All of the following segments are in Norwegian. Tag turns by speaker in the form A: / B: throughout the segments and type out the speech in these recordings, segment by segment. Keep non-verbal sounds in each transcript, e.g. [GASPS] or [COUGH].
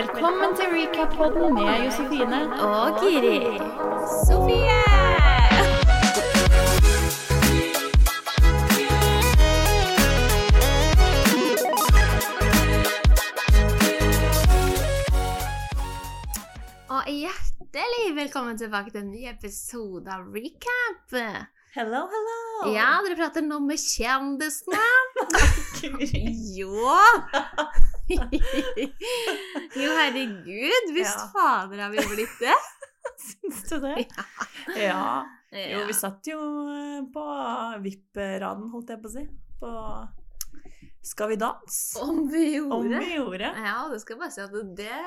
A: Velkommen til recap-podden med Josefine.
B: Og Giri. Sofie! Og hjertelig velkommen tilbake til en ny episode av Recap.
A: Hello, hello.
B: Ja, dere prater nå med kjendisene. [LAUGHS] Jo! [LAUGHS] jo, herregud. hvis
A: Ja.
B: fader har vi blitt det. [LAUGHS]
A: Syns du det? Ja. Jo, vi satt jo eh, på VIP-raden, holdt jeg på å si. På Skal vi danse?
B: Om vi gjorde.
A: Om vi gjorde.
B: Ja, det skal jeg bare si at det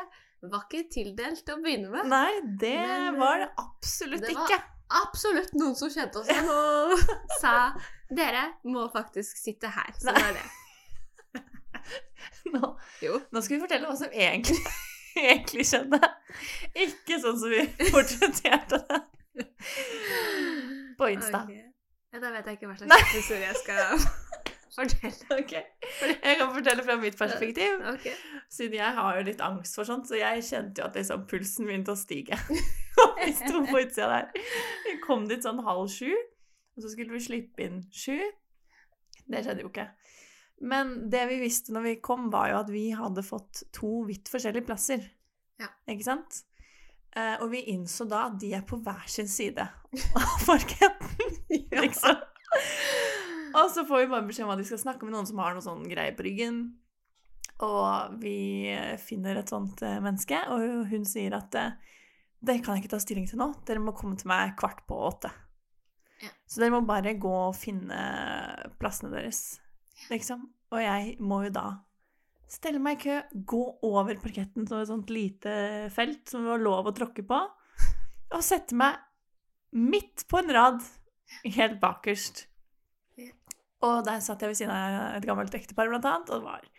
B: var ikke tildelt å begynne med.
A: Nei, det
B: Men,
A: var det absolutt
B: det var-
A: ikke.
B: Absolutt noen som kjente oss igjen [LAUGHS] og sa dere må faktisk sitte her. Så det er det. [LAUGHS]
A: Nå,
B: Jo.
A: nå skal vi fortelle hva som egentlig, [LAUGHS] egentlig skjedde. Ikke sånn som vi [LAUGHS] portretterte det på Insta.
B: Okay. Ja, da vet jeg ikke hva slags historie jeg skal fortelle.
A: Okay. Jeg kan fortelle fra mitt perspektiv.
B: Okay.
A: Siden jeg har jo litt angst for sånt, så jeg kjente jo at liksom pulsen begynte å stige. Og vi sto på utsida der. Vi kom dit sånn halv sju, og så skulle vi slippe inn sju. Det skjedde jo ikke. Men det vi visste når vi kom, var jo at vi hadde fått to vidt forskjellige plasser.
B: Ja.
A: Ikke sant? Eh, og vi innså da at de er på hver sin side [LAUGHS] av parketten, liksom. Og så får vi bare beskjed om at vi skal snakke med noen som har noe sånn greie på ryggen. Og vi finner et sånt eh, menneske, og hun sier at eh, det kan jeg ikke ta stilling til nå. Dere må komme til meg kvart på åtte.
B: Ja.
A: Så dere må bare gå og finne plassene deres, liksom. Og jeg må jo da stelle meg i kø, gå over parketten som et sånt lite felt som det var lov å tråkke på, og sette meg midt på en rad, helt bakerst. Og der satt jeg ved siden av et gammelt ektepar, blant annet, og det var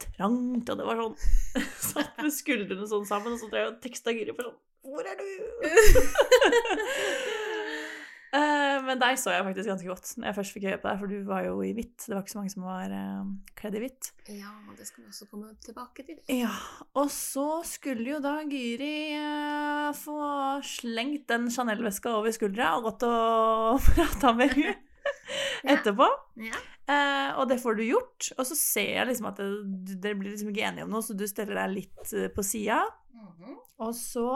A: trangt, og det var sånn [LAUGHS] Satt med skuldrene sånn sammen, og så drev jeg og teksta Giri for sånn Hvor er du? [LAUGHS] Eh, men deg så jeg faktisk ganske godt når jeg først fikk øye på deg, for du var jo i hvitt. Det var ikke så mange som var uh, kledd i hvitt.
B: Ja, det skal vi også komme tilbake til.
A: Ja, og så skulle jo da Gyri uh, få slengt den Chanel-veska over skuldra og gått og [LAUGHS] prata med henne etterpå.
B: Ja.
A: Eh, og det får du gjort. Og så ser jeg liksom at dere blir liksom ikke enige om noe, så du steller deg litt på sida.
B: Mhm.
A: Og så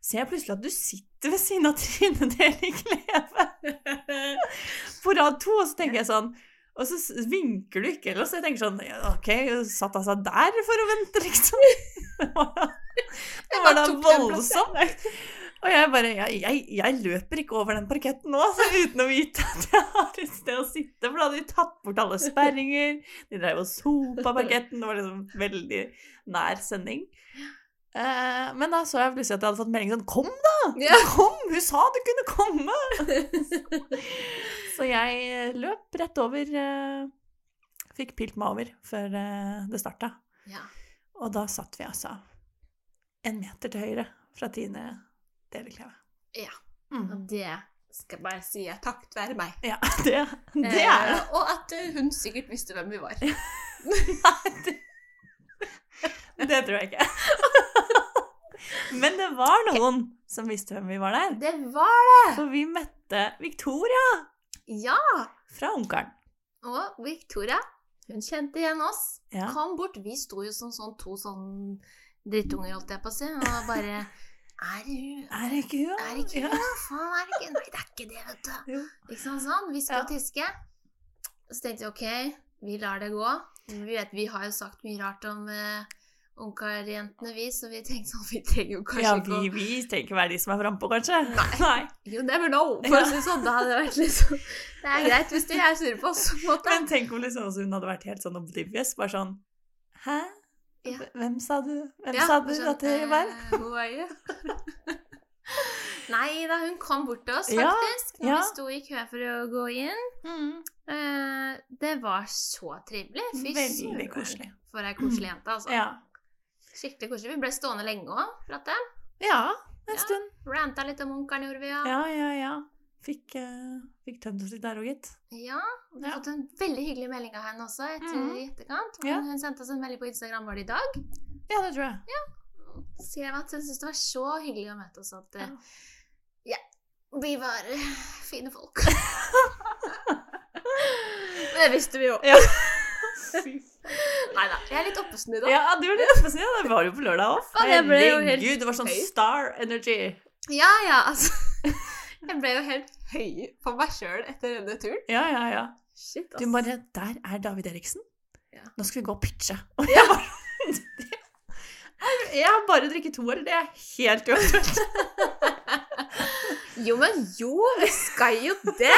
A: ser jeg plutselig at du sitter ved siden av Trine Deli Kleve [LAUGHS] på rad to, og så tenker jeg sånn og så vinker du ikke, eller så jeg tenker sånn OK, satt han seg der for å vente, liksom? [LAUGHS] Det var da, det var da voldsomt. Og jeg bare jeg, jeg, jeg løper ikke over den parketten nå, altså, uten å vite at jeg har et sted å sitte. For da hadde de tatt bort alle sperringer, de drev og sopa parketten. Det var liksom veldig nær sending. Eh, men da så jeg plutselig at jeg hadde fått melding sånn Kom, da!
B: Ja. [LAUGHS]
A: Kom! Hun sa du kunne komme! [LAUGHS] Så jeg løp rett over. eh, Fikk pilt meg over før eh, det starta.
B: Ja.
A: Og da satt vi altså en meter til høyre fra Tine Delikleve.
B: Ja.
A: Mm.
B: Og det skal bare si er takket være meg.
A: Ja, [LAUGHS] det, det er det.
B: Eh, og at eh, hun sikkert visste hvem vi var.
A: Nei, det, det tror jeg ikke. Men det var noen som visste hvem vi var der.
B: Det var det!
A: For vi møtte Victoria
B: Ja!
A: fra Ungkaren.
B: Og Victoria, hun kjente igjen oss.
A: Ja.
B: Kom bort. Vi sto jo som sånn to sånn drittunger, holdt jeg på å si, og bare Er det hun?
A: Er det ikke hun?
B: Er det ikke
A: Ja.
B: hun? Faen, er det ikke Nei, det er ikke det, vet du.
A: Jo.
B: Ikke sant sånn? Hviske
A: Ja.
B: og tiske. Så tenkte vi ok, vi lar det gå. Vi vet, vi har jo sagt mye rart om uh, ungkarjentene, vi, så vi tenkte sånn [LAUGHS] Vi trenger jo kanskje
A: Ja,
B: ikke å
A: vi, vi trenger ikke være de som er frampå, kanskje.
B: Nei. [LAUGHS] You never know, for å si sånn. Da hadde det vært liksom Det er greit hvis de er sure på oss, måte.
A: Men tenk om liksom hun hadde vært helt sånn oblivious. Bare sånn Hæ?
B: Ja.
A: Hvem sa du Hvem
B: Ja,
A: sa du
B: sånn,
A: at det var?
B: eh, Who are you? Nei da, hun kom bort til oss,
A: Ja,
B: faktisk, når vi sto i kø for å gå inn.
A: Mm.
B: Uh, det var så trivelig. Fy søren. For ei koselig jente, altså.
A: Ja.
B: Skikkelig koselig. Vi ble stående lenge òg, prate.
A: ja, en
B: Ja.
A: stund.
B: Ranta litt om onkelen, gjorde vi, ja.
A: Ja, ja, ja. Fikk, uh, fikk tømt oss litt der òg, gitt.
B: Ja, vi har
A: Ja.
B: fått en veldig hyggelig melding av henne også etter
A: mm.
B: i etterkant.
A: Ja.
B: Hun, hun sendte oss en melding på Instagram, var det i dag?
A: Ja, det tror jeg.
B: skrev at hun syntes det var så hyggelig å møte oss at uh,
A: Ja.
B: ja, vi var uh, fine folk. Men [LAUGHS] [LAUGHS] det visste vi jo.
A: Ja. [LAUGHS]
B: Nei da, jeg er litt oppesen i dag.
A: Ja, du er litt spesiell. Det var jo på lørdag òg. Herregud, det var sånn star energy.
B: Ja, ja, altså. [LAUGHS] Jeg ble jo helt høy på meg sjøl etter denne turen.
A: Ja, ja, ja.
B: Shit,
A: Du bare Der er David Eriksen.
B: Ja.
A: Nå skal vi gå og pitche. [LAUGHS] Og jeg bare Jeg har bare drukket to år. Det er helt uaktuelt. [LAUGHS]
B: Jo, men jo, vi skal jo det!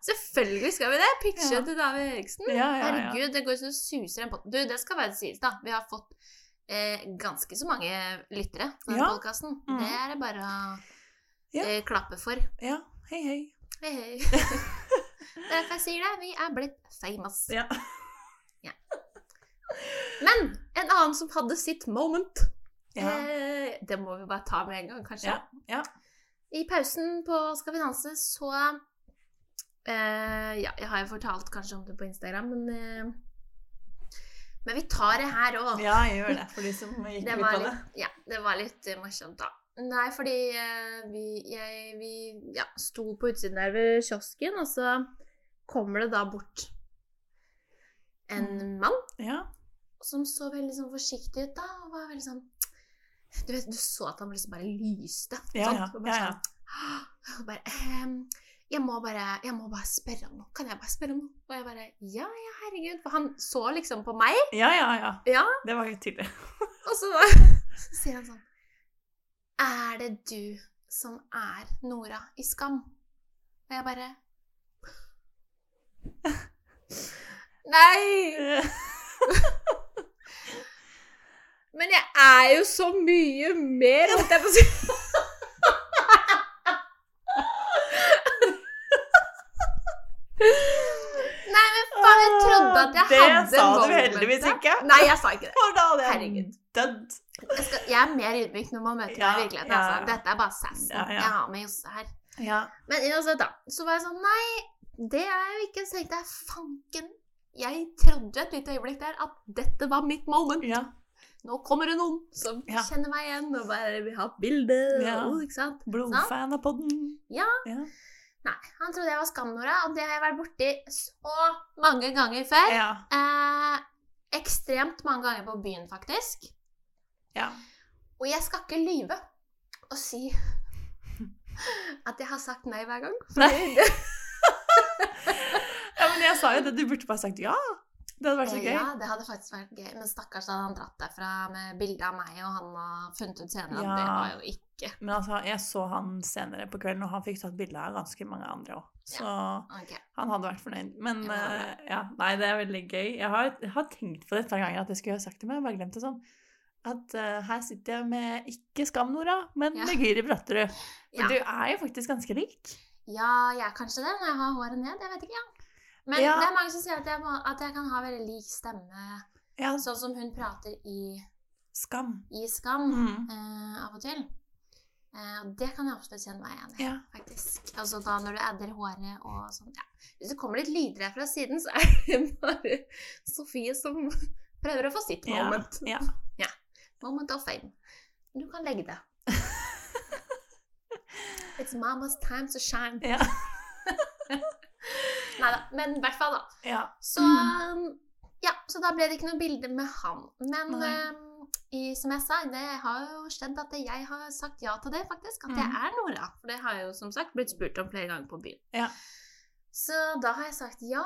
B: Selvfølgelig skal vi det. Pitche
A: Ja.
B: til David Eriksen.
A: Ja, ja, ja.
B: Herregud, det går så suser en pott. Du, det skal bare sies, da. Vi har fått eh, ganske så mange lyttere på
A: Ja.
B: podkasten.
A: Mm.
B: Det er det bare å
A: Ja.
B: eh, klappe for.
A: Ja, hei, hei.
B: Hei, hei. [LAUGHS] det er derfor jeg sier det. Vi er blitt famous.
A: Ja.
B: Men en annen som hadde sitt moment
A: Ja.
B: eh, Det må vi bare ta med en gang, kanskje.
A: Ja. ja.
B: I pausen på Skal vi danse så eh, Ja, jeg har jo fortalt kanskje om det på Instagram, men eh, Men vi tar det her òg.
A: Ja, jeg gjør det for de som [LAUGHS] gikk
B: ut
A: glipp av det.
B: ja, det var litt eh, morsomt, da. Nei, fordi eh, vi, jeg, vi ja, sto på utsiden der ved kiosken, og så kommer det da bort en
A: Mm.
B: mann
A: Ja.
B: som så veldig sånn forsiktig ut, da, og var veldig sånn Du vet, du så at han liksom bare lyste.
A: Ja,
B: sant?
A: ja,
B: Og bare
A: ja, ja.
B: sånn, [GASPS] og bare, ehm, jeg, må bare, jeg må bare spørre om noe. Kan jeg bare spørre om noe? Og jeg bare Ja, ja, herregud. For han så liksom på meg,
A: Ja, ja, ja.
B: Ja.
A: Det var helt tydelig. [LAUGHS]
B: og så, så [LAUGHS] sier han sånn Er det du som er Nora i Skam? Og jeg bare [LAUGHS] Nei! Men jeg er jo så mye mer, holdt jeg på å si. Nei, men faen, jeg trodde at jeg
A: Det
B: hadde
A: sa du heldigvis ikke.
B: Nei, jeg sa ikke det. [LAUGHS]
A: For da hadde jeg
B: Herregud.
A: dødd.
B: Jeg, skal, jeg er mer ydmyk når man møter
A: Ja,
B: meg i virkeligheten.
A: ja,
B: Altså.
A: ja.
B: Dette er bare sassen
A: Ja, ja.
B: jeg har med Josse her.
A: Ja.
B: Men uansett, da. Så var jeg sånn Nei, det er jo ikke. Så tenkte jeg fanken. Jeg trodde et lite øyeblikk der at dette var mitt moment.
A: ja.
B: Nå kommer det noen som
A: Ja.
B: kjenner meg igjen og bare vil ha bilde.
A: Ja.
B: og- ikke sant?
A: Blodfan av podden.
B: Ja.
A: Ja.
B: Nei, han trodde jeg var Skam-Nora, og det har jeg vært borti så mange ganger før.
A: Ja.
B: Eh, ekstremt mange ganger på byen, faktisk.
A: ja.
B: Og jeg skal ikke lyve og si [LAUGHS] at jeg har sagt nei hver gang.
A: Nei. [LAUGHS] Ja, men jeg sa jo det. Du burde bare sagt ja. Det hadde vært så
B: Eh,
A: gøy.
B: Ja, det hadde faktisk vært gøy. Men stakkars hadde han dratt derfra med bilde av meg, og han har funnet ut senere at det var jo ikke
A: Men altså, jeg så han senere på kvelden, og han fikk tatt bilde av ganske mange andre òg. Så
B: Ok.
A: han hadde vært fornøyd. Men
B: Ja,
A: eh, ja, nei, det er veldig gøy. Jeg har, jeg har tenkt på det et par ganger at jeg skulle ha sagt det, men jeg bare glemt det sånn. At uh, her sitter jeg med ikke Skam-Nora, men
B: Ja.
A: med Gyri Bratterud. For
B: Ja.
A: du er jo faktisk ganske lik.
B: Ja, jeg er kanskje det når jeg har håret ned. Jeg vet ikke, ja. Men
A: Ja.
B: det er mange som sier at jeg, må, at jeg kan ha veldig lik stemme,
A: Ja,
B: sånn som hun prater i,
A: Skam.
B: i Skam
A: Mm.
B: eh, av og til. Eh, det kan jeg absolutt kjenne meg igjen i,
A: Ja.
B: faktisk. Altså da når du adder håret og sånn. Ja. Hvis det kommer litt lyder her fra siden, så er det bare Sofie som prøver å få sitt
A: Ja.
B: moment.
A: Ja.
B: Moment of fame. Du kan legge det. [LAUGHS] It's mama's time to shine.
A: Ja. [LAUGHS]
B: Nei da, men i hvert fall, da.
A: ja.
B: Så
A: Mm.
B: ja, så da ble det ikke noe bilde med han. Men eh, i, som jeg sa, det har jo skjedd at jeg har sagt ja til det, faktisk. At jeg
A: Mm.
B: er Nora. For det har jeg jo som sagt blitt spurt om flere ganger på byen.
A: Ja.
B: Så da har jeg sagt ja.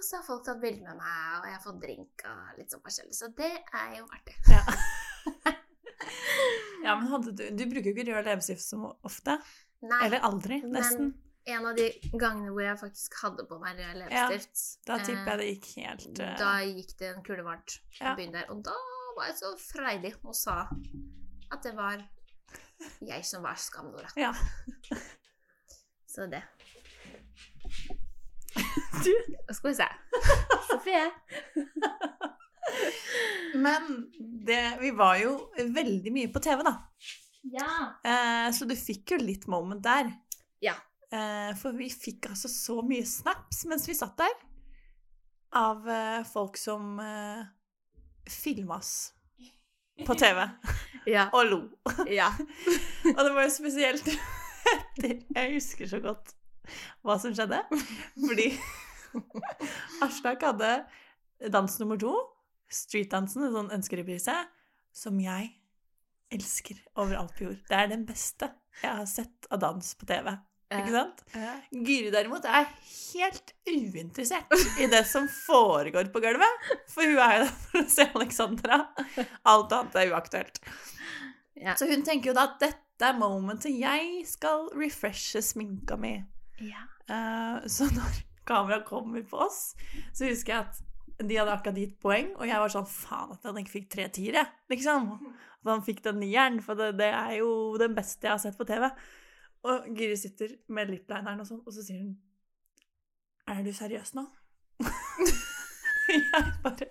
B: Så har folk tatt bilde med meg, og jeg har fått drink og litt sånn forskjellig. Så det er jo artig.
A: Ja. [LAUGHS] ja, men du Du bruker jo ikke rød leppestift så ofte.
B: Nei,
A: Eller aldri,
B: men-
A: nesten.
B: En av de gangene hvor jeg faktisk hadde på meg rød leppestift
A: Da
B: eh,
A: tipper jeg det gikk helt uh...
B: Da gikk det en kule varmt
A: Ja.
B: der. Og da var jeg så freidig og sa at det var jeg som var Skam-Nora.
A: Ja. [LAUGHS]
B: Så det. [LAUGHS]
A: Du.
B: Da skal vi se. [LAUGHS] Sofie.
A: Men det, vi var jo veldig mye på TV, da.
B: Ja.
A: Eh, så du fikk jo litt moment der.
B: Ja.
A: Eh, for vi fikk altså så mye snaps mens vi satt der. Av eh, folk som eh, filma oss på [LAUGHS] TV.
B: Ja.
A: og lo.
B: ja. [LAUGHS]
A: Og det var jo spesielt [LAUGHS] Jeg husker så godt hva som skjedde. Fordi Aslak hadde dans nummer to, streetdansen, en sånn ønskereprise, som jeg elsker overalt på jord. Det er den beste jeg har sett av dans på TV. Ikke sant? Guri derimot er helt uinteressert i det som foregår på gulvet. For hun er jo der for å se Alexandra. Alt annet er uaktuelt.
B: Ja.
A: Så hun tenker jo da at dette er momentet jeg skal refreshe sminka mi.
B: ja.
A: Uh, så når kameraet kommer på oss, så husker jeg at de hadde akkurat gitt poeng, og jeg var sånn faen at han ikke fikk tre tiere, liksom. At han fikk den nieren, for det, det er jo den beste jeg har sett på TV. Og Giri sitter med liplineren og sånn, og så sier hun Er du seriøs nå? [LAUGHS] jeg bare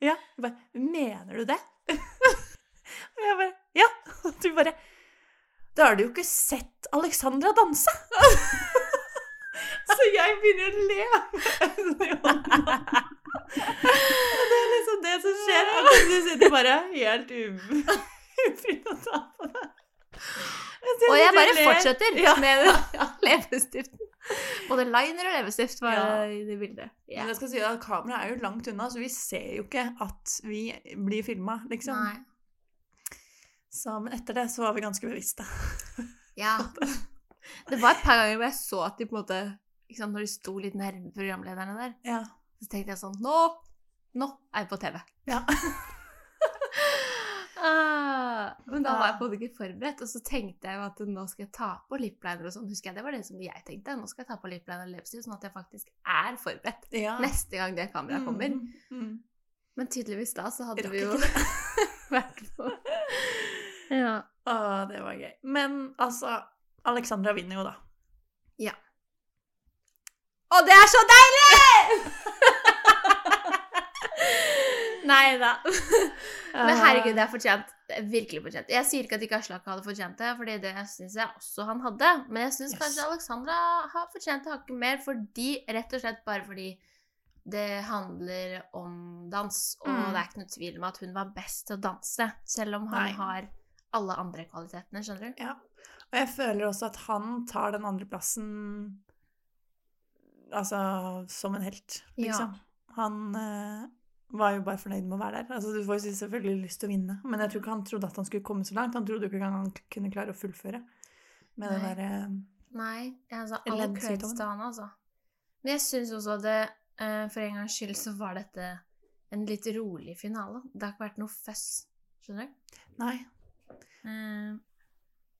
A: Ja. Jeg bare, Mener du det? og jeg bare Ja. Og du bare Da har du jo ikke sett Alexandra danse! [LAUGHS] så jeg begynner å le [LAUGHS] med det er liksom det som skjer. Du sitter bare helt u- ufri å ta på det. Så
B: Og jeg bare fortsetter
A: Ja.
B: med [LAUGHS] leppestiften. Både liner og leppestift var
A: Ja.
B: i det bildet. Ja.
A: Men jeg skal si at kameraet er jo langt unna, så vi ser jo ikke at vi blir filma, liksom.
B: Nei.
A: Så, men etter det så var vi ganske bevisste. [LAUGHS]
B: Ja. Det var et par ganger hvor jeg så at de på en måte sant, Når de sto litt nærme programlederne der,
A: Ja.
B: så tenkte jeg sånn Nå! Nå er jeg på TV.
A: Ja. [LAUGHS]
B: Ah, men da var jeg på en måte ikke forberedt, og så tenkte jeg at nå skal jeg ta på lipliner og sånn. Husker jeg, Det var det som jeg tenkte. Nå skal jeg ta på lipliner og leppestift, sånn at jeg faktisk er forberedt
A: ja.
B: neste gang det kameraet kommer.
A: Mm, mm.
B: Men tydeligvis da så hadde vi jo [LAUGHS] vært på [LAUGHS] Ja.
A: Å, det var gøy. Men altså, Alexandra vinner jo, da. Ja.
B: Og det er så deilig! [LAUGHS] Nei da. [LAUGHS] Men herregud, det er fortjent. Det er virkelig fortjent. Jeg sier ikke at ikke Aslak hadde fortjent det, for det syns jeg også han hadde. Men jeg syns
A: Yes.
B: kanskje Alexandra har fortjent det hakket mer, fordi, rett og slett bare fordi det handler om dans, og
A: Mm.
B: det er ikke noe tvil om at hun var best til å danse, selv om han
A: Nei.
B: har alle andre kvalitetene, skjønner du?
A: Ja. Og jeg føler også at han tar den andreplassen altså som en helt,
B: Ja.
A: liksom. Han eh, var jo bare fornøyd med å være der. Altså, du får jo selvfølgelig lyst til å vinne, men jeg tror ikke han trodde at han skulle komme så langt. Han trodde ikke engang han kunne klare å fullføre med det
B: Nei.
A: derre
B: Nei, altså all creds til han, altså. Men jeg syns også det, eh, for en gangs skyld, så var dette en litt rolig finale. Det har ikke vært noe føss, skjønner du?
A: Nei.
B: Eh,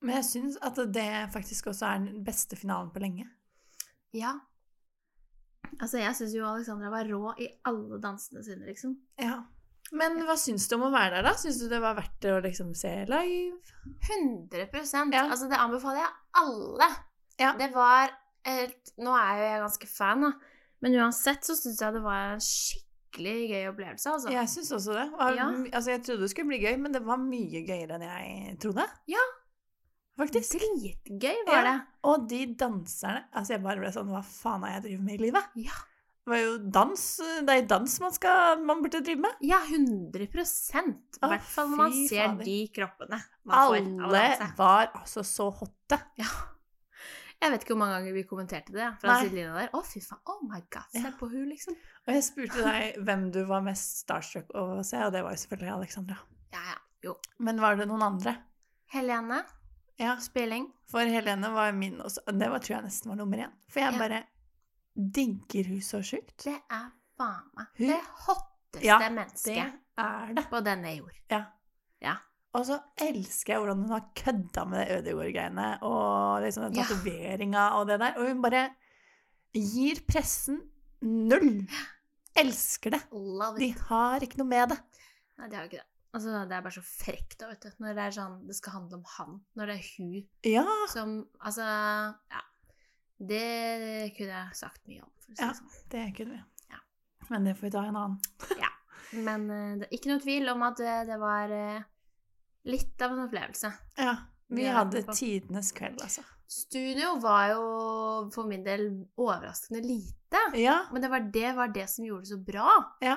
A: Men jeg syns at det faktisk også er den beste finalen på lenge.
B: ja. Altså, jeg syns jo Alexandra var rå i alle dansene sine, liksom.
A: Ja. Men hva syns du om å være der, da? Syns du det var verdt det å liksom se live?
B: 100
A: Ja.
B: Altså, det anbefaler jeg alle.
A: Ja.
B: Det var helt Nå er jo jeg ganske fan, da. Men uansett så syns jeg det var en skikkelig gøy opplevelse, altså.
A: Jeg syns også det. Var,
B: Ja.
A: Altså, jeg trodde det skulle bli gøy, men det var mye gøyere enn jeg trodde.
B: Ja.
A: Faktisk.
B: Dritgøy var
A: Ja.
B: det.
A: Og de danserne Altså, jeg bare ble sånn Hva faen er jeg driver med i livet?
B: Ja.
A: Det var jo dans Det er dans man skal Man burde drive med.
B: Ja, 100 I hvert fall når man ser
A: fader.
B: de kroppene
A: Alle var altså så hotte.
B: Ja. Jeg vet ikke hvor mange ganger vi kommenterte det fra sidelinja der. Å, fy faen. Oh my god. Se
A: Ja.
B: på hun, liksom.
A: Og jeg spurte deg hvem du var mest starstruck å se, og det var jo selvfølgelig Alexandra.
B: Ja, ja. Jo.
A: Men var det noen andre?
B: Helene.
A: Ja,
B: Spilling.
A: for Helene var min også. og Det var, tror jeg nesten var nummer én. For jeg
B: Ja.
A: bare digger hun så sjukt.
B: Det er faen meg det hotteste
A: Ja, Det er det.
B: på denne jord.
A: Ja.
B: Ja.
A: Og så elsker jeg hvordan hun har kødda med det Ødegaard-greiene og liksom den tatoveringa og det der. Og hun bare gir pressen null. Elsker det. De har ikke noe med det.
B: Nei, de har ikke det. Altså, det er bare så frekt, da, vet du. Når det er sånn Det skal handle om han. Når det er hun
A: Ja,
B: som Altså, ja. Det kunne jeg sagt mye om, si
A: Ja.
B: det sånn.
A: det kunne vi.
B: Ja.
A: Men det får vi ta en annen. [LAUGHS]
B: Men eh, det er ikke noe tvil om at det, det var eh, litt av en opplevelse.
A: Ja. Vi
B: Vi
A: hadde
B: med
A: tidenes kveld, altså.
B: Studio var jo for min del overraskende lite.
A: Ja.
B: Men det var det, var det som gjorde det så bra.
A: Ja.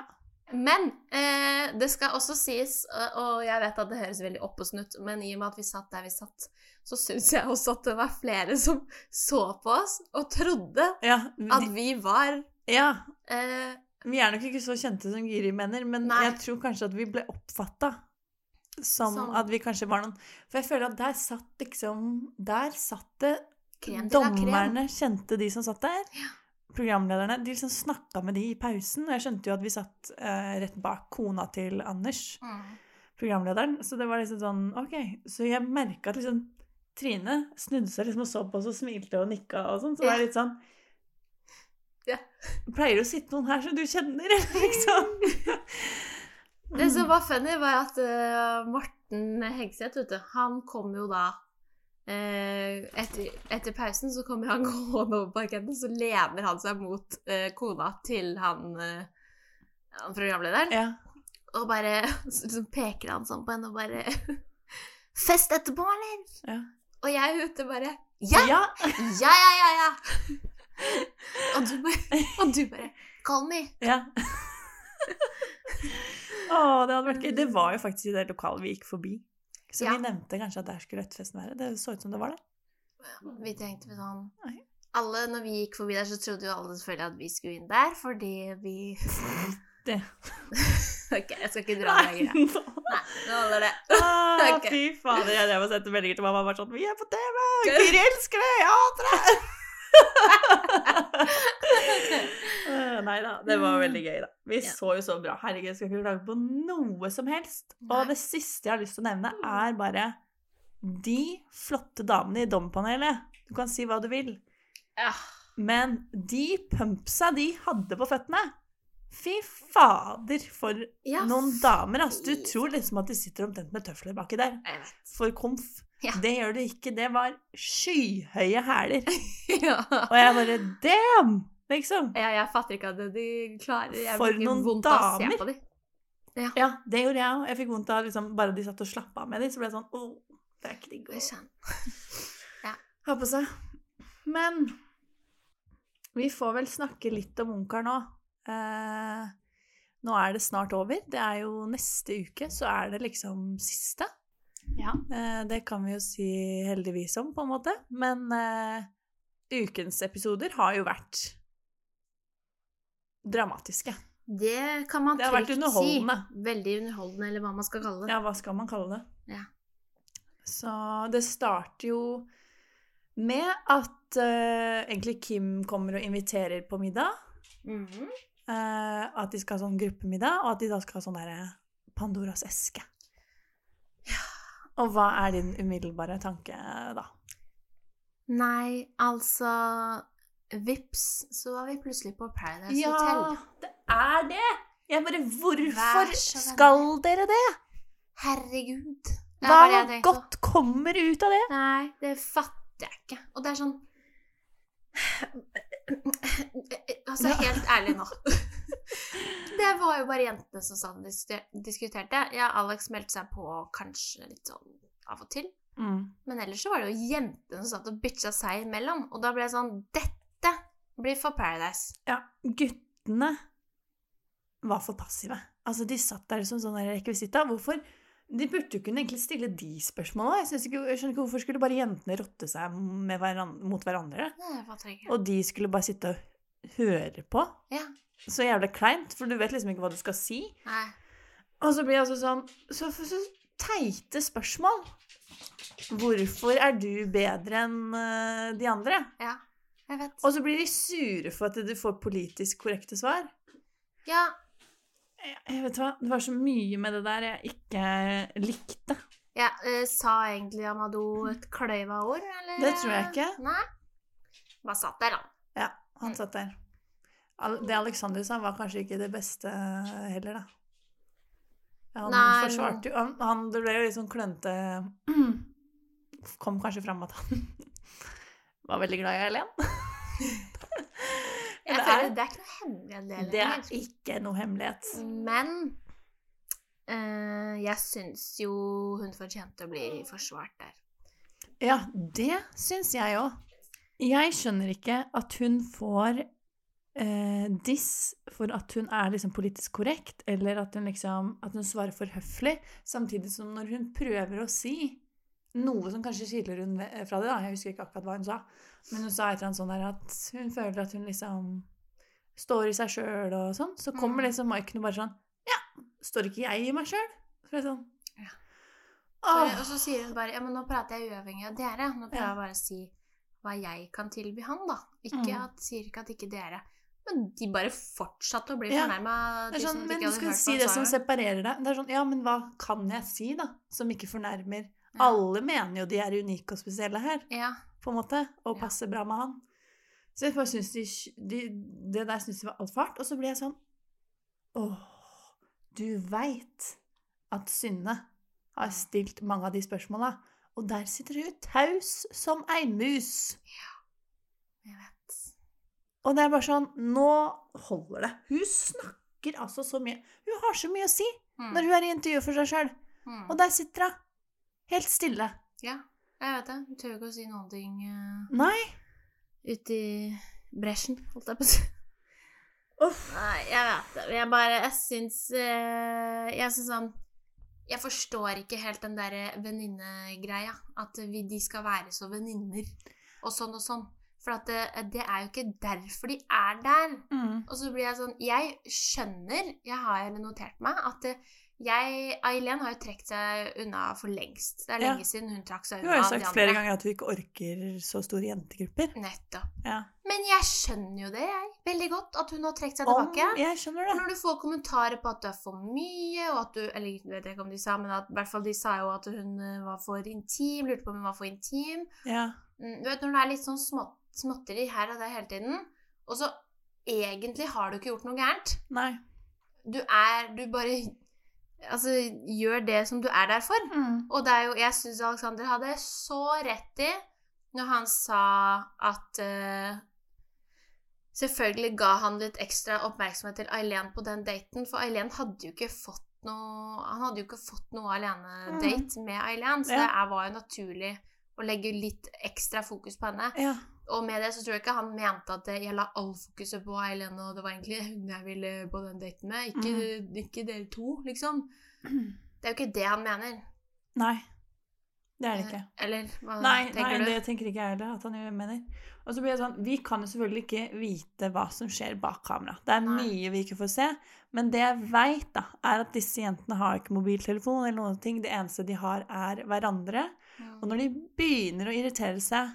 B: Men eh, det skal også sies, og- jeg vet at det høres veldig opp og snutt, men i og med at vi satt der vi satt, så syns jeg også at det var flere som så på oss og trodde
A: Ja,
B: at vi var
A: ja,
B: eh,
A: vi er nok ikke så kjente som Giri mener, men
B: Nei.
A: jeg tror kanskje at vi ble oppfatta som
B: Som-
A: at vi kanskje var noen For jeg føler at der satt liksom Der satt det
B: krem.
A: Dommerne kjente de som satt der. Programlederne. De liksom snakka med de i pausen. Og jeg skjønte jo at vi satt eh, rett bak kona til Anders,
B: Mm.
A: programlederen. Så det var liksom sånn OK. Så jeg merka at liksom Trine snudde seg liksom og så på oss og smilte og nikka og sånn. Så det
B: Ja.
A: er litt sånn
B: Ja.
A: Pleier det å sitte noen her som du kjenner, liksom?
B: Det som var funny, var at uh, Morten Hegseth, vet du, han kom jo da etter, etter pausen så kommer han [LAUGHS] gående over parketten, så lener han seg mot eh, kona til han, eh, han programlederen,
A: Ja.
B: og bare [LAUGHS] liksom peker han sånn på henne og bare [LAUGHS] Fest etterpå, eller?
A: Ja.
B: Og jeg ute bare Ja!
A: ja.
B: Ja, ja, ja, ja! Og du bare, og du bare Call me.
A: ja. Å, det hadde vært gøy. Det var jo faktisk i det lokalet vi gikk forbi. Så
B: Ja.
A: vi nevnte kanskje at der skulle Røttfesten være. Det så ut som det var det.
B: Vi tenkte sånn Alle, når vi gikk forbi der, så trodde jo alle selvfølgelig at vi skulle inn der, fordi vi
A: Det. [LAUGHS]
B: Ok, jeg skal ikke dra jeg. Nei, nå holder det.
A: Ah, [LAUGHS]
B: Ok.
A: Fy fader, jeg drev og sendte meldinger til mamma bare sånn Vi er på TV! Guri elsker det! Jeg hater det! Eh, Nei da, det var veldig gøy, da. Vi
B: Ja.
A: så jo så bra. Herregud, jeg skal ikke klage på noe som helst.
B: Nei.
A: Og det siste jeg har lyst til å nevne, er bare de flotte damene i Dompanelet. Du kan si hva du vil,
B: Ja.
A: men de pumpsa de hadde på føttene Fy fader, for
B: Ja,
A: noen damer, Altså, Du tror liksom at de sitter omtrent med tøfler baki der. For komf.
B: Ja.
A: Det gjør du ikke. Det var skyhøye hæler. [LAUGHS]
B: Ja.
A: Og jeg bare Damn! Liksom.
B: Ja, jeg fatter ikke at de klarer Jeg
A: For noen
B: vondt damer! å se på dem.
A: Ja, det gjorde jeg òg. Jeg fikk vondt av liksom, bare de satt og slappa av med dem, så ble jeg sånn Åh, det er ikke digg å [LAUGHS] ha på seg. Men vi får vel snakke litt om onkelen nå. Eh, nå er det snart over. Det er jo neste uke, så er det liksom siste.
B: Ja.
A: Eh, det kan vi jo si heldigvis om, på en måte. Men uh, ukens episoder har jo vært dramatiske.
B: Det kan man
A: Det
B: trygt si. Veldig underholdende, eller hva man skal kalle det.
A: Ja, hva skal man kalle det?
B: Ja.
A: Så det starter jo med at uh, egentlig Kim kommer og inviterer på middag.
B: Mm
A: -hmm. uh, at de skal ha sånn gruppemiddag, og at de da skal ha sånn derre Pandoras eske. Og hva er din umiddelbare tanke da?
B: Nei, altså Vips, så var vi plutselig på Paradise Hotel.
A: Ja, det er det! Jeg bare Hvorfor skal dere det?
B: Herregud. Det
A: Hva
B: det
A: godt kommer ut av det?
B: Nei, det fatter jeg ikke. Og det er sånn Altså, helt ærlig nå. [LAUGHS] Det var jo bare jentene som og diskuterte. Ja, Alex meldte seg på kanskje litt sånn av og til.
A: Mm.
B: Men ellers så var det jo jentene som satt og bitcha seg imellom. Og da ble det sånn Dette blir for Paradise.
A: Ja, guttene var for passive. Altså, de satt der som sånn rekvisitta. Hvorfor? De burde jo kunne egentlig stille de spørsmåla. Jeg, ikke, jeg skjønner ikke hvorfor skulle bare jentene rotte seg med hveran mot hverandre.
B: Nei.
A: Og de skulle bare sitte og høre på.
B: Ja.
A: Så jævlig kleint, for du vet liksom ikke hva du skal si.
B: Nei.
A: Og så blir jeg altså sånn Så, så teite spørsmål. Hvorfor er du bedre enn eh, de andre?
B: Ja, jeg vet.
A: Og så blir de sure for at du får politisk korrekte svar.
B: Ja,
A: Jeg, vet hva, Det var så mye med det der jeg ikke likte.
B: ja uh, Sa egentlig Amado et kløyva ord, eller?
A: Det tror jeg ikke.
B: Nei. Bare satt der, han.
A: Ja, han satt der. Det Alexander sa, var kanskje ikke det beste heller, da. Han
B: Nei,
A: forsvarte jo han, han, Det ble jo litt sånn klønete [CLEARS THROAT] Kom kanskje fram at han [LAUGHS] var veldig glad i Helen. [LAUGHS]
B: Jeg
A: Det er-
B: det er ikke noe hemmelighet.
A: Det er ikke noe hemmelighet.
B: Men uh, jeg syns jo hun fortjente å bli forsvart der.
A: Ja, det syns jeg òg. Jeg skjønner ikke at hun får uh, diss for at hun er liksom politisk korrekt, eller at hun liksom at hun svarer for høflig, samtidig som når hun prøver å si noe som kanskje skiller hun fra det, da, jeg husker ikke akkurat hva hun sa, men hun sa et eller annet sånn der at hun føler at hun liksom står i seg sjøl og sånn, så kommer
B: Mm.
A: liksom Maiken og bare sånn Ja, står ikke jeg i meg sjøl? Så er det sånn
B: Ja.
A: Åh,
B: Og så sier hun bare Ja, men nå prater jeg uavhengig av dere. Nå prøver
A: Ja.
B: jeg bare å si hva jeg kan tilby han, da. Ikke
A: Mm.
B: at, sier ikke at ikke dere. Men de bare fortsatte å bli
A: Ja.
B: fornærma.
A: sånn, men du skal si det som separerer deg. Det er sånn, ja, men hva kan jeg si, da, som ikke fornærmer? Alle mener jo de er unike og spesielle her,
B: Ja.
A: på en måte, og passer bra med han. Så jeg bare synes de, de, det der syns de var altfor hardt. Og så blir jeg sånn Åh, du veit at Synne har stilt mange av de spørsmåla, og der sitter hun taus som ei mus.
B: Ja, Jeg vet.
A: Og det er bare sånn Nå holder det. Hun snakker altså så mye. Hun har så mye å si
B: Mm.
A: når hun er i intervju for seg sjøl.
B: Mm.
A: Og der sitter hun. Helt stille.
B: Ja, jeg vet det. Hun tør ikke å si noen ting uh,
A: Nei.
B: ute i bresjen, holdt jeg på å si.
A: Uff.
B: Nei, jeg vet det. Jeg bare Jeg syns uh, Jeg syns sånn Jeg forstår ikke helt den derre venninnegreia. At vi, de skal være så venninner og sånn og sånn. For det, det er jo ikke derfor de er der.
A: Mm.
B: Og så blir jeg sånn Jeg skjønner, jeg har notert meg, at jeg Aileen har jo trukket seg unna for lengst. Det er
A: Ja.
B: lenge siden hun trakk seg
A: Hun
B: Du
A: har jo sagt flere ganger at hun ikke orker så store jentegrupper.
B: Nettopp.
A: Ja.
B: Men jeg skjønner jo det, jeg. Veldig godt at hun har trukket seg
A: Om,
B: tilbake.
A: jeg skjønner
B: For
A: det.
B: når du får kommentarer på at du er for mye, og at du Eller jeg vet ikke om de sa, men at, i hvert fall de sa jo at hun eh, var for intim. Lurte på om hun var for intim.
A: Ja.
B: Mm, Du vet når det er litt sånn små, småtteri her og der hele tiden, og så egentlig har du ikke gjort noe gærent.
A: Nei.
B: Du er Du bare Altså, gjør det som du er der for.
A: Mm.
B: Og det er jo Jeg syns Alexander hadde så rett i når han sa at uh, Selvfølgelig ga han litt ekstra oppmerksomhet til Aileen på den daten, for Aileen hadde jo ikke fått noe Han hadde jo ikke fått noe alene-date med Aileen, så
A: Ja.
B: det var jo naturlig å legge litt ekstra fokus på henne.
A: Ja.
B: Og med det så tror jeg ikke han mente at jeg la all fokuset på Eileen, og det var egentlig hun jeg ville på den daten med, ikke, ikke dere to, liksom. [CLEARS THROAT] Det er jo ikke det han mener.
A: Nei. Det er det ikke.
B: Eller hva
A: Nei,
B: tenker
A: nei
B: du?
A: det tenker ikke jeg heller at han mener. Og så blir det sånn, Vi kan jo selvfølgelig ikke vite hva som skjer bak kamera. Det er
B: Nei.
A: mye vi ikke får se. Men det jeg veit, da, er at disse jentene har ikke mobiltelefon eller noen ting. Det eneste de har, er hverandre.
B: Mm.
A: Og når de begynner å irritere seg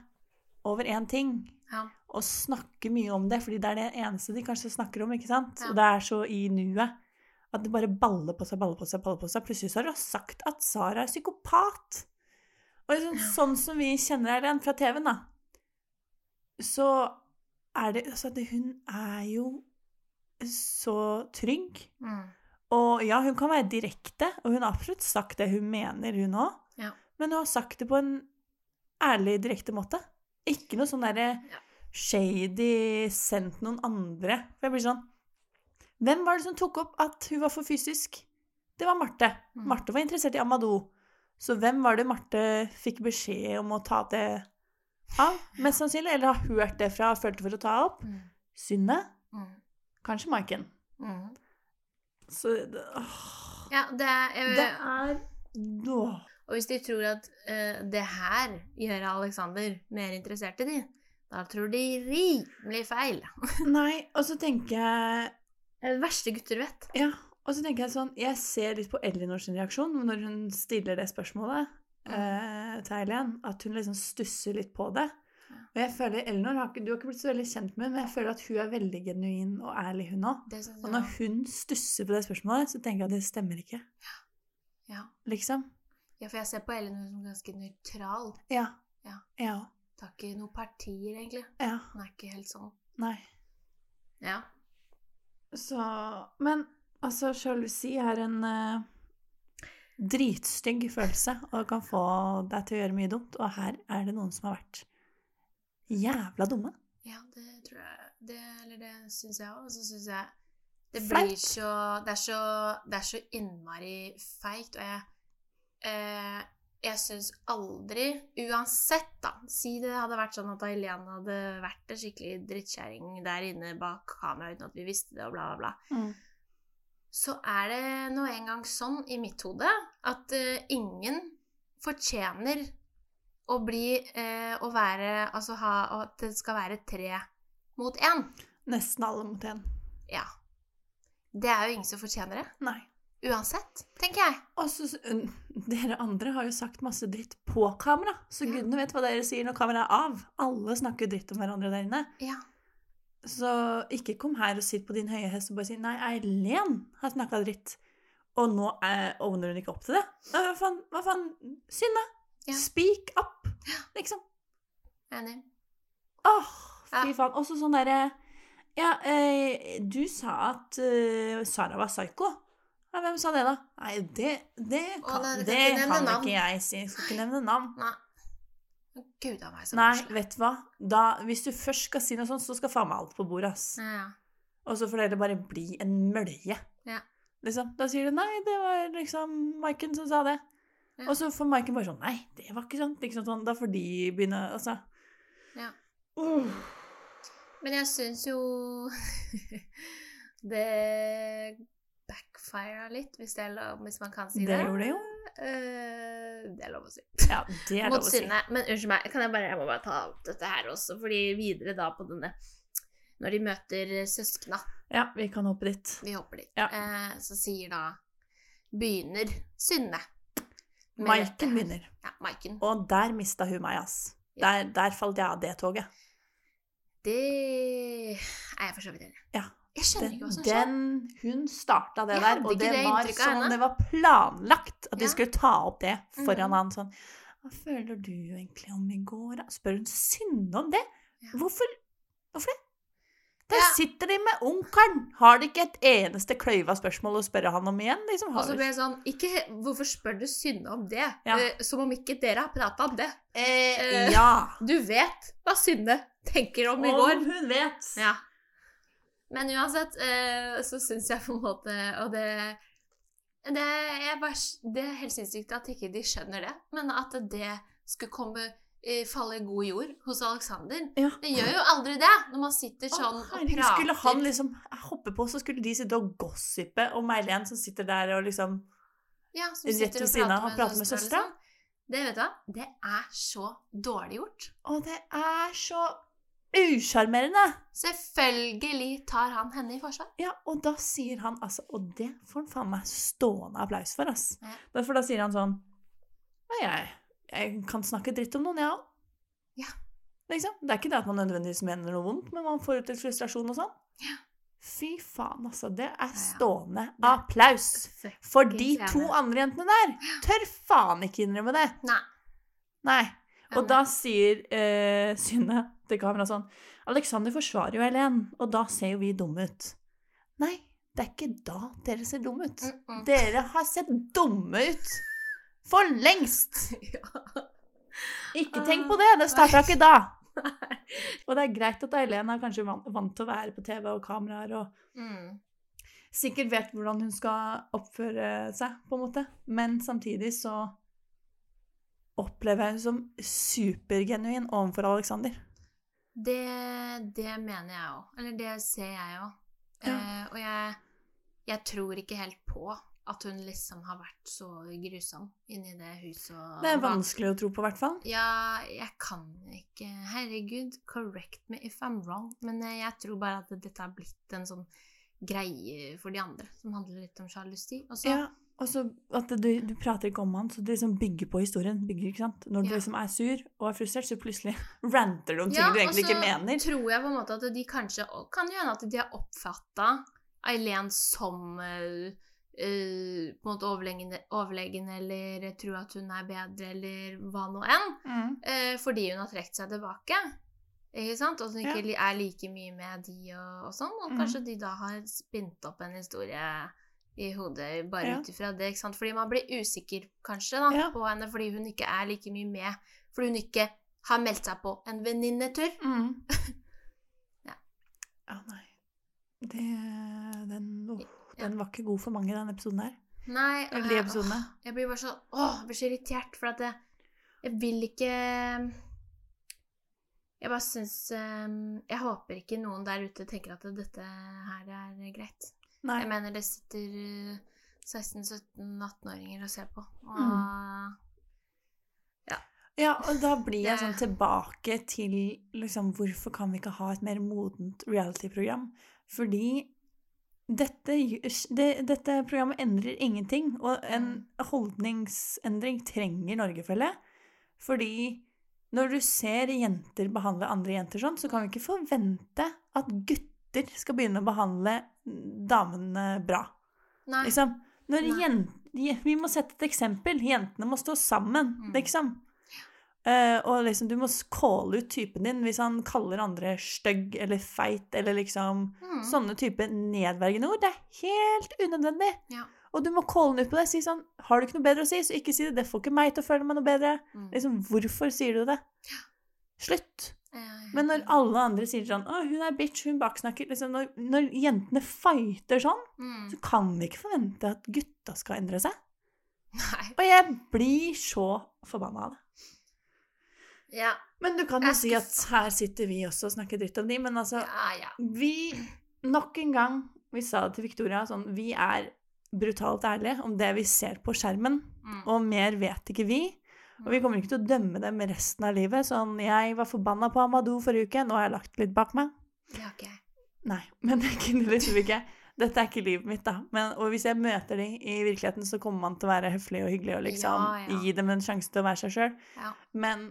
A: over én ting,
B: Ja.
A: og snakke mye om det, fordi det er det eneste de kanskje snakker om, ikke sant?
B: Ja.
A: Og det er så i nuet at det bare baller på seg, baller på seg, baller på seg. Plutselig så har du sagt at Sara er psykopat. Og liksom, sånn som vi kjenner Eileen fra TV-en, da, så er det Altså, det, hun er jo så trygg.
B: Mm.
A: Og ja, hun kan være direkte, og hun har absolutt sagt det hun mener, hun òg.
B: Ja.
A: Men hun har sagt det på en ærlig, direkte måte. Ikke noe sånn derre shady sendt noen andre. For jeg blir sånn Hvem var det som tok opp at hun var for fysisk? Det var Marte.
B: Mm.
A: Marte var interessert i Amadou. Så hvem var det Marte fikk beskjed om å ta det av? Mest sannsynlig. Eller har hørt det fra, og følte for å ta opp.
B: Mm.
A: Synne?
B: Mm.
A: Kanskje Maiken. Så åh,
B: Ja, det er, jeg,
A: det er Åh.
B: Og hvis de tror at uh, det her gjør Alexander mer interessert i de, da tror de rimelig feil. [LAUGHS]
A: Nei, og så tenker jeg
B: Det er verste gutter vet.
A: Ja, og så tenker jeg sånn Jeg ser litt på Elinors reaksjon når hun stiller det spørsmålet uh, til Eileen, at hun liksom stusser litt på det. Og jeg føler Elinor har ikke, Du har ikke blitt så veldig kjent med henne, men jeg føler at hun er veldig genuin og ærlig, hun òg. Og når hun stusser på det spørsmålet, så tenker jeg at det stemmer ikke.
B: ja.
A: Liksom.
B: Ja, for jeg ser på Ellen som ganske nøytral.
A: Ja.
B: Ja.
A: Ja.
B: Tar ikke noen partier, egentlig.
A: ja.
B: Hun er ikke helt sånn.
A: Nei.
B: Ja.
A: Så Men altså, sjalusi er en uh, dritstygg følelse og kan få deg til å gjøre mye dumt. Og her er det noen som har vært jævla dumme.
B: Ja, det tror jeg det, Eller det syns jeg òg. Og så syns jeg det blir så det så, det er så innmari feigt. Og jeg, eh, jeg syns aldri, uansett, da Si det hadde vært sånn at Helene hadde vært en skikkelig drittkjerring der inne bak kamera uten at vi visste det, og bla, bla, bla.
A: Mm.
B: Så er det nå engang sånn i mitt hode at eh, ingen fortjener å bli eh, Å være Altså ha At det skal være tre mot én.
A: Nesten alle mot én.
B: Ja. Det er jo ingen som fortjener det.
A: Nei.
B: Uansett, tenker jeg.
A: Altså, Dere andre har jo sagt masse dritt på kamera, så
B: Ja.
A: gudene vet hva dere sier når kameraet er av. Alle snakker dritt om hverandre der inne.
B: Ja.
A: Så ikke kom her og sitt på din høye hest og bare si nei, Eileen har snakka dritt. Og nå ovner owner hun ikke opp til det. Eh, Hva faen? Hva faen? Synne!
B: Ja.
A: Speak up! Liksom.
B: Enig.
A: Åh, fy faen. Også sånn derre Ja, eh, du sa at eh, Sara var psycho. Ja, hvem sa det, da? Nei, det, det
B: Å,
A: kan,
B: nei, du kan
A: det
B: ikke nevne
A: kan
B: navn.
A: ikke jeg si. Jeg skal ikke nevne navn.
B: Nei. Gud a meg, så
A: Nei,
B: koselig.
A: vet du hva? Da, hvis du først skal si noe sånt, så skal faen meg alt på bordet, ass.
B: Ja, ja.
A: Og så får dere bare bli en mølje.
B: Ja.
A: Liksom. Da sier du nei, det var liksom Maiken som sa det.
B: Ja.
A: Og så får Maiken bare sånn nei, det var ikke sånn. Liksom sånn. Da får de begynne, altså.
B: Ja.
A: Uh.
B: Men jeg syns jo [LAUGHS] det backfira litt, hvis, lov, hvis man kan si
A: Det
B: det.
A: gjorde det jo.
B: Uh, det er lov å si.
A: Ja, det er
B: Mot
A: lov å si.
B: Men unnskyld meg, kan jeg, bare, jeg må bare ta opp dette her også, fordi videre da på denne Når de møter søskna,
A: Ja, vi kan hoppe dit.
B: vi hopper dit,
A: Ja.
B: Uh, så sier da Begynner Synne.
A: Maiken begynner.
B: Ja, Maiken.
A: Og der mista hun meg, ass.
B: Ja.
A: Der, der falt jeg av det toget.
B: Det er jeg for så vidt enig i.
A: Ja.
B: Jeg skjønner
A: Den,
B: ikke hva som skjedde.
A: den, hun starta det der, og det
B: det
A: var som om det var planlagt at de
B: Ja.
A: skulle ta opp det foran
B: mm.
A: han sånn Hva føler du egentlig om i går, da? Spør hun synde om det?
B: Ja.
A: Hvorfor, hvorfor det? Der sitter de med onkelen! Har de ikke et eneste kløyva spørsmål å spørre han om igjen? Liksom,
B: Og så ble jeg sånn ikke, Hvorfor spør du Synne om det?
A: Ja.
B: Eh, som om ikke dere har prata om det.
A: eh,
B: eh,
A: ja.
B: Du vet hva Synne tenker om i
A: Om
B: går.
A: hun vet.
B: Ja. Men uansett eh, så syns jeg på en måte Og det det er, bare, det er helt sinnssykt at ikke de skjønner det, men at det skulle komme eh, falle i god jord hos Alexander.
A: Ja.
B: Det gjør jo aldri det når man sitter
A: Å,
B: sånn og prater.
A: Skulle han liksom hoppe på, så skulle de sitte og gossipe om Eileen som sitter der og liksom
B: ja, som
A: rett ved siden av og prater med
B: med
A: søstera.
B: liksom. Det vet du hva? Det er så dårlig gjort.
A: Og det er så usjarmerende!
B: Selvfølgelig tar han henne i forsvar.
A: Ja, og da sier han altså Og det får han faen meg stående applaus for, ass.
B: Ja.
A: Derfor da sier han sånn Ja, jeg, jeg kan snakke dritt om noen, jeg òg.
B: Ja.
A: Liksom. Det er ikke det at man nødvendigvis mener noe vondt, men man får ut litt frustrasjon og sånn.
B: Ja.
A: Fy faen, altså. Det er stående
B: Ja.
A: applaus. For de to andre jentene der tør faen ikke innrømme det.
B: Nei.
A: Nei. Og da sier eh, Synne til kameraet sånn Alexander forsvarer jo Helen, og da ser jo vi dumme ut. Nei, det er ikke da dere ser dumme ut.
B: Mm -mm.
A: Dere har sett dumme ut for lengst! [LAUGHS]
B: ja.
A: Ikke tenk på det, det starta ikke da. [LAUGHS] Og det er greit at Eileen er kanskje vant, vant til å være på TV og kameraer og
B: Mm.
A: sikkert vet hvordan hun skal oppføre seg, på en måte. Men samtidig så opplever jeg henne som supergenuin overfor Alexander.
B: Det, det mener jeg òg. Eller det ser jeg òg.
A: Ja.
B: Eh, og jeg, jeg tror ikke helt på at hun liksom har vært så grusom inni det huset. Og
A: Det er vanskelig å tro på, i hvert fall.
B: Ja, jeg kan ikke Herregud, correct me if I'm wrong. Men eh, jeg tror bare at dette har blitt en sånn greie for de andre, som handler litt om sjalusi. Og så
A: Ja, og så at du, du prater ikke om han, så det liksom bygger på historien. Bygger, ikke sant? Når du
B: Ja.
A: liksom er sur og er frustrert, så plutselig [LAUGHS] ranter du om ting
B: Ja,
A: du egentlig
B: og
A: ikke
B: så
A: mener.
B: tror jeg på en måte at de kanskje Kan jo hende at de har oppfatta Eileen som uh, på en måte overlegen, overlegen, eller tror at hun er bedre, eller hva nå enn.
A: Mm.
B: Uh, fordi hun har trukket seg tilbake. Ikke sant? Og hun ikke
A: Ja.
B: er like mye med de og, og sånn. Og
A: mm.
B: kanskje de da har spint opp en historie i hodet bare
A: Ja.
B: ut ifra det. ikke sant? Fordi man blir usikker kanskje da,
A: Ja.
B: på henne fordi hun ikke er like mye med. Fordi hun ikke har meldt seg på en venninnetur.
A: Mm. [LAUGHS]
B: Ja.
A: Ja, nei. Det, den, åh, den var ikke god for mange, den episoden her.
B: Nei,
A: Eller de
B: jeg-
A: episodene.
B: åh, Jeg blir bare så Åh, jeg blir så irritert, for at jeg, jeg vil ikke Jeg bare syns eh, Jeg håper ikke noen der ute tenker at dette her er greit.
A: Nei.
B: Jeg mener det sitter eh, 16-17-18-åringer og ser på. Og
A: Mm. Ja, og da blir jeg sånn tilbake til liksom Hvorfor kan vi ikke ha et mer modent reality-program? Fordi dette, det, dette programmet endrer ingenting, og en
B: Mm.
A: holdningsendring trenger Norge, føler jeg. Fordi når du ser jenter behandle andre jenter sånn, så kan vi ikke forvente at gutter skal begynne å behandle damene bra.
B: Nei.
A: Liksom, når
B: Nei.
A: jen- vi må sette et eksempel. Jentene må stå sammen,
B: Mm.
A: liksom. Uh, og liksom, du må calle ut typen din hvis han kaller andre stygg eller feit eller liksom
B: Mm.
A: Sånne type nedverdigende ord. Det er helt unødvendig.
B: Ja.
A: Og du må calle den ut på det. Si sånn Har du ikke noe bedre å si, så ikke si det. Det får ikke meg til å føle meg noe bedre.
B: Mm.
A: Liksom, Hvorfor sier du det? Slutt. Men når alle andre sier sånn Å, hun er bitch, hun baksnakker liksom, når, når jentene fighter sånn,
B: mm.
A: så kan vi ikke forvente at gutta skal endre seg.
B: Nei.
A: Og jeg blir så forbanna av det.
B: Ja.
A: Men du kan jo si at her sitter vi også og snakker dritt om de, men altså
B: ja, ja.
A: Vi Nok en gang, vi sa det til Victoria, sånn Vi er brutalt ærlige om det vi ser på skjermen,
B: Mm.
A: og mer vet ikke vi. Og vi kommer ikke til å dømme dem resten av livet. Sånn, jeg var forbanna på Amadou forrige uke, nå har jeg lagt litt bak meg.
B: Det har ikke jeg.
A: Nei, [LAUGHS] men jeg kunne liksom ikke Dette er ikke livet mitt, da. Men, og hvis jeg møter de i virkeligheten, så kommer man til å være høflig og hyggelig og liksom
B: Ja, ja.
A: gi dem en sjanse til å være seg sjøl.
B: Ja.
A: Men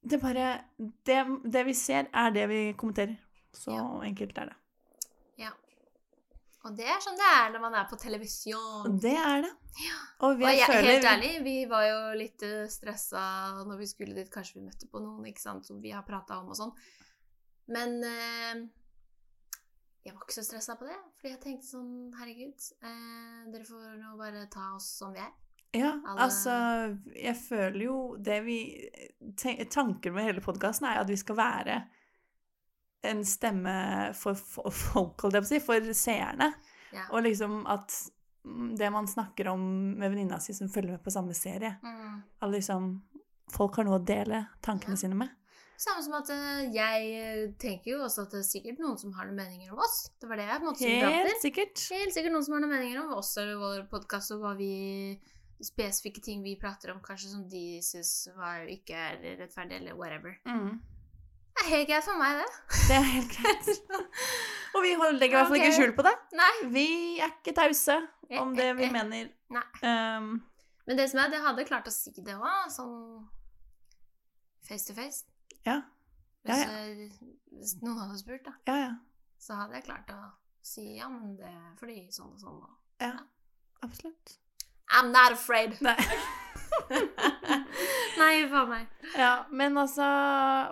A: det bare det, det vi ser, er det vi kommenterer. Så enkelt er det.
B: Ja. Og det er sånn det er når man er på televisjon.
A: Det er det. Og vi
B: Og jeg,
A: føler
B: helt ærlig, vi var jo litt uh, stressa når vi skulle dit. Kanskje vi møtte på noen ikke sant, som vi har prata om og sånn. Men eh, jeg var ikke så stressa på det. Fordi jeg tenkte sånn Herregud, eh, dere får nå bare ta oss som vi er.
A: Ja,
B: Alle-
A: altså Jeg føler jo det vi Tanken med hele podkasten er at vi skal være en stemme for fo- folk, holdt jeg på å si, for seerne.
B: Ja.
A: Og liksom at det man snakker om med venninna si som følger med på samme serie
B: Mm.
A: At liksom folk har noe å dele tankene
B: Ja.
A: sine med.
B: Samme som at eh, jeg eh, tenker jo også at det er sikkert noen som har noen meninger om oss. Det var det jeg på en måte.
A: Helt sikkert.
B: Helt sikkert noen som har noen meninger om oss eller vår podkast og hva vi spesifikke ting vi prater om, kanskje som de syns ikke er rettferdig, eller whatever.
A: Mm.
B: Det er helt greit for meg, det.
A: Det er helt greit. [LAUGHS] Og vi legger i hvert fall ikke skjul på det.
B: Nei.
A: Vi er ikke tause om det vi
B: Eh, eh, eh.
A: mener.
B: Nei.
A: Um,
B: Men det som er, jeg hadde klart å si det òg, sånn face to face.
A: ja. Ja, ja.
B: Hvis, hvis noen hadde spurt, da,
A: Ja, ja.
B: så hadde jeg klart å si ja, men det er fordi sånn og sånn. Og
A: Ja, absolutt.
B: I'm not afraid!
A: Nei. [LAUGHS] [LAUGHS]
B: Nei, faen meg.
A: Ja, men altså,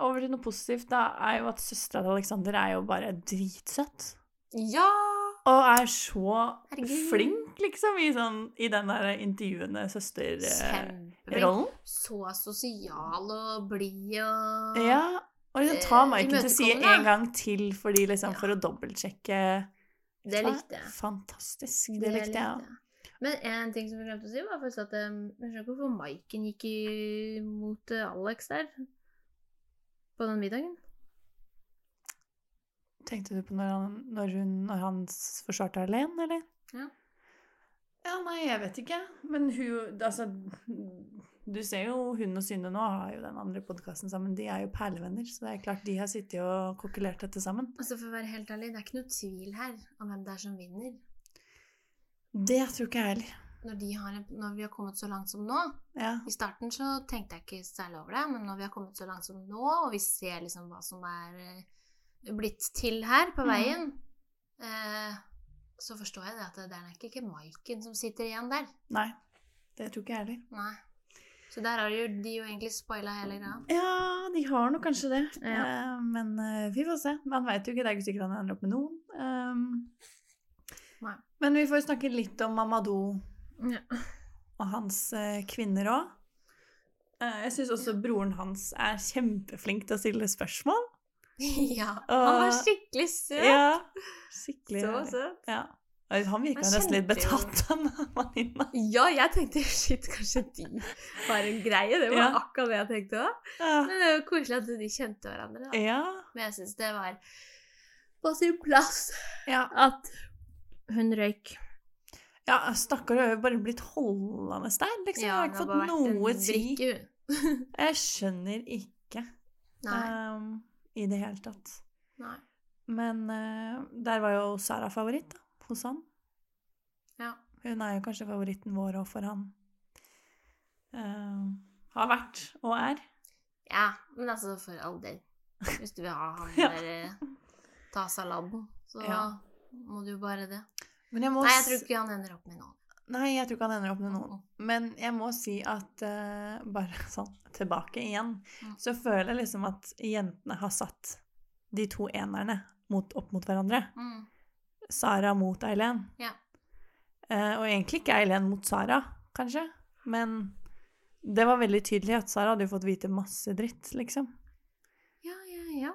A: over til noe positivt, da, er jo at søstera til Alexander er jo bare dritsøtt.
B: Ja!
A: Og er så
B: Herregud.
A: flink, liksom, i, sånn, i den der intervjuende søsterrollen.
B: Så sosial og blid og
A: Ja. Og liksom ta
B: Eh,
A: Maiken til side en gang til fordi, liksom,
B: Ja.
A: for å dobbeltsjekke
B: Det likte jeg.
A: Fantastisk. Det, likte jeg òg.
B: Men en ting som vi glemte å si, var faktisk at um, jeg skjønner ikke hvorfor Maiken gikk imot eh, Alex der. På den middagen.
A: Tenkte du på når han, når hun, når han forsvarte alene, eller?
B: Ja.
A: Ja, nei, jeg vet ikke. Men hun Altså, du ser jo hun og Synne nå har jo den andre podkasten sammen. De er jo perlevenner, så det er klart de har sittet og kokkelert dette sammen.
B: Altså For å være helt ærlig, det er ikke noe tvil her om hvem det er som vinner.
A: Det tror ikke jeg heller.
B: Når, de har, når vi har kommet så langt som nå.
A: Ja.
B: I starten så tenkte jeg ikke særlig over det, men når vi har kommet så langt som nå, og vi ser liksom hva som er eh, blitt til her på
A: veien,
B: veien, eh, så forstår jeg det at det er nok ikke Maiken som sitter igjen der.
A: Nei, det tror ikke jeg heller.
B: Nei. Så der har jo de jo egentlig spoila hele greia.
A: Ja, de har nok kanskje det.
B: Ja.
A: Eh, men eh, vi får se. Man veit jo ikke. Det er ikke sikkert han ender opp med noen. Um. Men vi får snakke litt om Mamadou
B: Ja.
A: og hans eh, kvinner òg. jeg syns også broren hans er kjempeflink til å stille spørsmål.
B: ja. Han var skikkelig søt.
A: Ja, skikkelig
B: Så søt.
A: Ja. Han virka nesten litt betatt [LAUGHS] av venninna.
B: Ja, jeg tenkte [LAUGHS] shit, kanskje de var en greie. Det var
A: Ja.
B: akkurat det jeg tenkte òg.
A: Ja.
B: Men det jo koselig at de kjente hverandre.
A: Ja.
B: Men jeg syns det var på sin plass
A: ja.
B: at hun røyk.
A: Ja, stakkar, hun har jo bare blitt holdende der, liksom. jeg har ikke fått noe tid. [LAUGHS] Jeg skjønner ikke um, i det hele tatt.
B: Nei.
A: Men uh, der var jo Sara favoritt, da, hos han.
B: Ja.
A: Hun er jo kanskje favoritten vår òg, for han uh, har vært og er.
B: Ja, men altså, for all del. [LAUGHS] Hvis du vil ha han
A: Ja.
B: der eh, ta saladen, så
A: Ja.
B: Må du jo bare det.
A: Men jeg
B: Nei, jeg tror ikke han ender opp med noen.
A: Nei, jeg tror ikke han ender opp med noen. Men jeg må si at uh, bare [LAUGHS] sånn tilbake igjen,
B: Mm.
A: så føler jeg liksom at jentene har satt de to enerne mot, opp mot hverandre.
B: Mm.
A: Sara mot Eileen.
B: Ja.
A: Uh, og egentlig ikke Eileen mot Sara, kanskje. Men det var veldig tydelig at Sara hadde jo fått vite masse dritt, liksom.
B: Ja, ja, ja.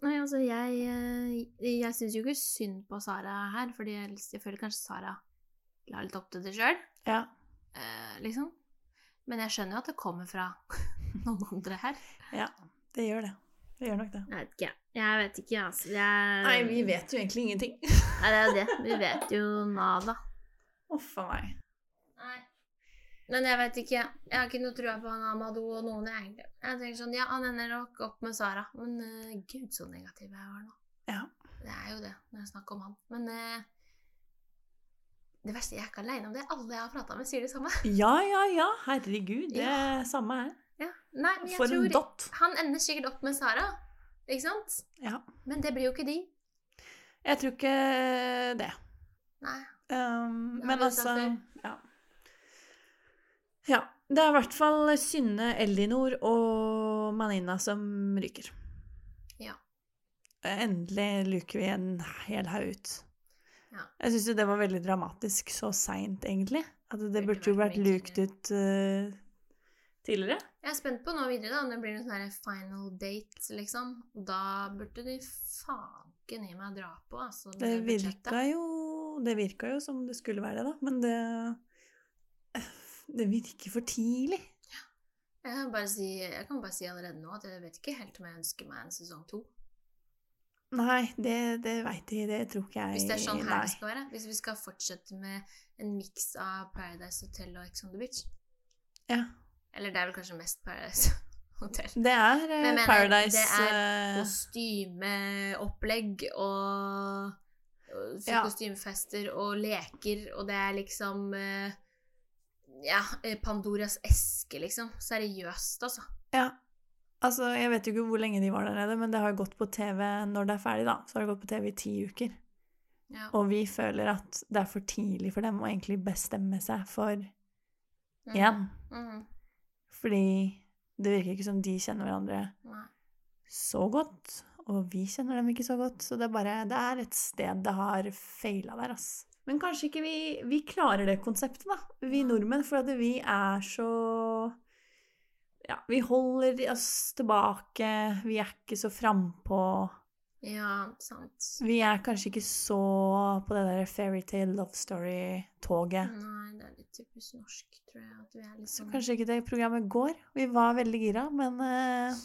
B: Nei, altså, jeg, eh, jeg syns jo ikke synd på Sara her, fordi jeg, jeg føler kanskje Sara la litt opp til det sjøl,
A: Ja.
B: eh, liksom. Men jeg skjønner jo at det kommer fra [LAUGHS] noen andre her.
A: ja. Det gjør det. Det gjør nok det.
B: Jeg vet ikke. Jeg vet ikke, altså. Jeg...
A: Nei, vi vet jo egentlig ingenting.
B: Nei, det er jo det. Vi vet jo nada.
A: Uff a meg.
B: Men jeg vet ikke. Jeg har ikke noe trua på han Amadou og noen, jeg, egentlig. Jeg tenker sånn, ja, han ender nok opp med Sara, men uh, gud, så negativ jeg var nå.
A: Ja.
B: Det er jo det, når jeg snakker om han. Men uh, det verste, jeg er ikke aleine om det. Alle jeg har prata med, sier det samme. [LAUGHS]
A: Ja, ja, ja. Herregud. Det
B: Ja.
A: samme her.
B: Ja. Nei, men jeg
A: For en
B: tror
A: dott.
B: Han ender sikkert opp med Sara, ikke sant?
A: Ja.
B: Men det blir jo ikke de.
A: Jeg tror ikke det.
B: Nei.
A: Um, men altså ja. Det er i hvert fall Synne, Elinor og Manina som ryker.
B: Ja.
A: Endelig luker vi en hel haug ut.
B: Ja.
A: Jeg syns jo det var veldig dramatisk så seint, egentlig. At det
B: Burde
A: burde jo
B: vært
A: lukt ut uh, tidligere.
B: Jeg er spent på nå videre, da, om det blir en sånn final date, liksom. Da burde de faken i meg dra på, altså.
A: Det,
B: Det
A: virka jo Det virka jo som det skulle være det, da. Men det Det virker for tidlig.
B: Jeg kan, bare si, jeg kan bare si allerede nå at jeg vet ikke helt om jeg ønsker meg en sesong to.
A: Nei, det, det veit jeg. Det tror ikke jeg
B: Hvis det er sånn her det skal være. Hvis vi skal fortsette med en miks av Paradise Hotel og Ex on the Beach.
A: Ja.
B: Eller det er vel kanskje mest Paradise [LAUGHS] Hotel.
A: Det er eh,
B: Men mener,
A: Paradise
B: det er
A: eh,
B: Kostymeopplegg og, og
A: Ja.
B: kostymefester og leker, og det er liksom eh, Ja, eh, Pandoras eske, liksom. Seriøst, altså.
A: Ja. Altså, jeg vet jo ikke hvor lenge de var der nede, men det har jo gått på TV når det er ferdig, da. Så har det gått på TV i ti uker.
B: Ja.
A: Og vi føler at det er for tidlig for dem å egentlig bestemme seg for
B: igjen.
A: Mm.
B: Mm.
A: Fordi det virker ikke som de kjenner hverandre
B: Nei.
A: så godt. Og vi kjenner dem ikke så godt. Så det er bare Det er et sted det har feila der, ass. Men kanskje ikke vi Vi klarer det konseptet, da. Vi nordmenn. For at vi er så Ja, vi holder oss tilbake. Vi er ikke så frampå.
B: Ja, sant.
A: Vi er kanskje ikke så på det der fairytale love story-toget.
B: Nei, det er litt typisk norsk, tror jeg. At vi er litt
A: Så
B: sånn
A: kanskje ikke det programmet går. Vi var veldig gira, men uh...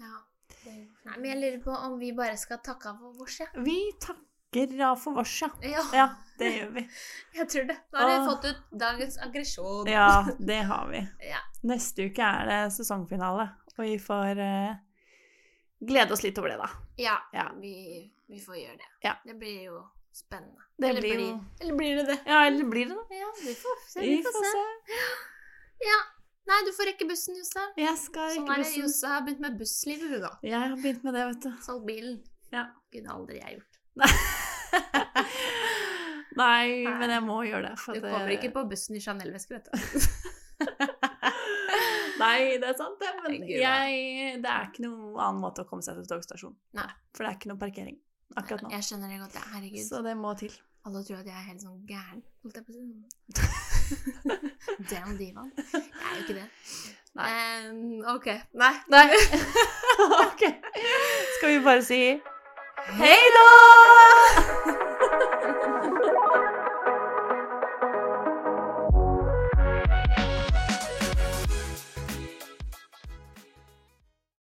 B: Ja. Det Nei, men jeg lurer på om vi bare skal takke av for vårs, ja.
A: vi takker av for oss, ja.
B: ja.
A: Ja, det gjør vi. [LAUGHS]
B: Jeg tror det. Da har vi fått ut dagens aggresjon.
A: Ja, [LAUGHS] det har vi.
B: Ja.
A: Neste uke er det sesongfinale, og vi får uh, glede oss litt over det, da.
B: Ja,
A: Ja.
B: Vi, vi får gjøre det.
A: Ja.
B: Det blir jo spennende.
A: Det
B: eller,
A: blir
B: blir, eller blir det det?
A: Ja, eller blir det det?
B: Ja, vi får se.
A: Vi får se.
B: Ja. Nei, du får rekke bussen, Josse.
A: Jeg skal
B: rekke
A: Sånn
B: er det.
A: bussen.
B: Josse har begynt med busslivet, hun, da.
A: Jeg har begynt med det, vet du.
B: Solgt bilen.
A: Ja.
B: Kunne aldri jeg gjort.
A: Nei, [LAUGHS] men jeg må gjøre det. For
B: Du kommer
A: det-
B: ikke på bussen i Chanel-veske, vet du. [LAUGHS]
A: Nei, det er sant, det. Men jeg, det er ikke noen annen måte å komme seg til togstasjonen.
B: Nei.
A: For det er ikke noe parkering akkurat nå.
B: Jeg skjønner det godt. Herregud.
A: Så det må til.
B: Alle tror at jeg er helt sånn gæren. Holdt jeg på å si. [LAUGHS] Damn divaen. Jeg er jo ikke det.
A: Nei.
B: Um, ok. Nei.
A: Nei. ok. Skal vi bare si
B: Hei da! [LAUGHS]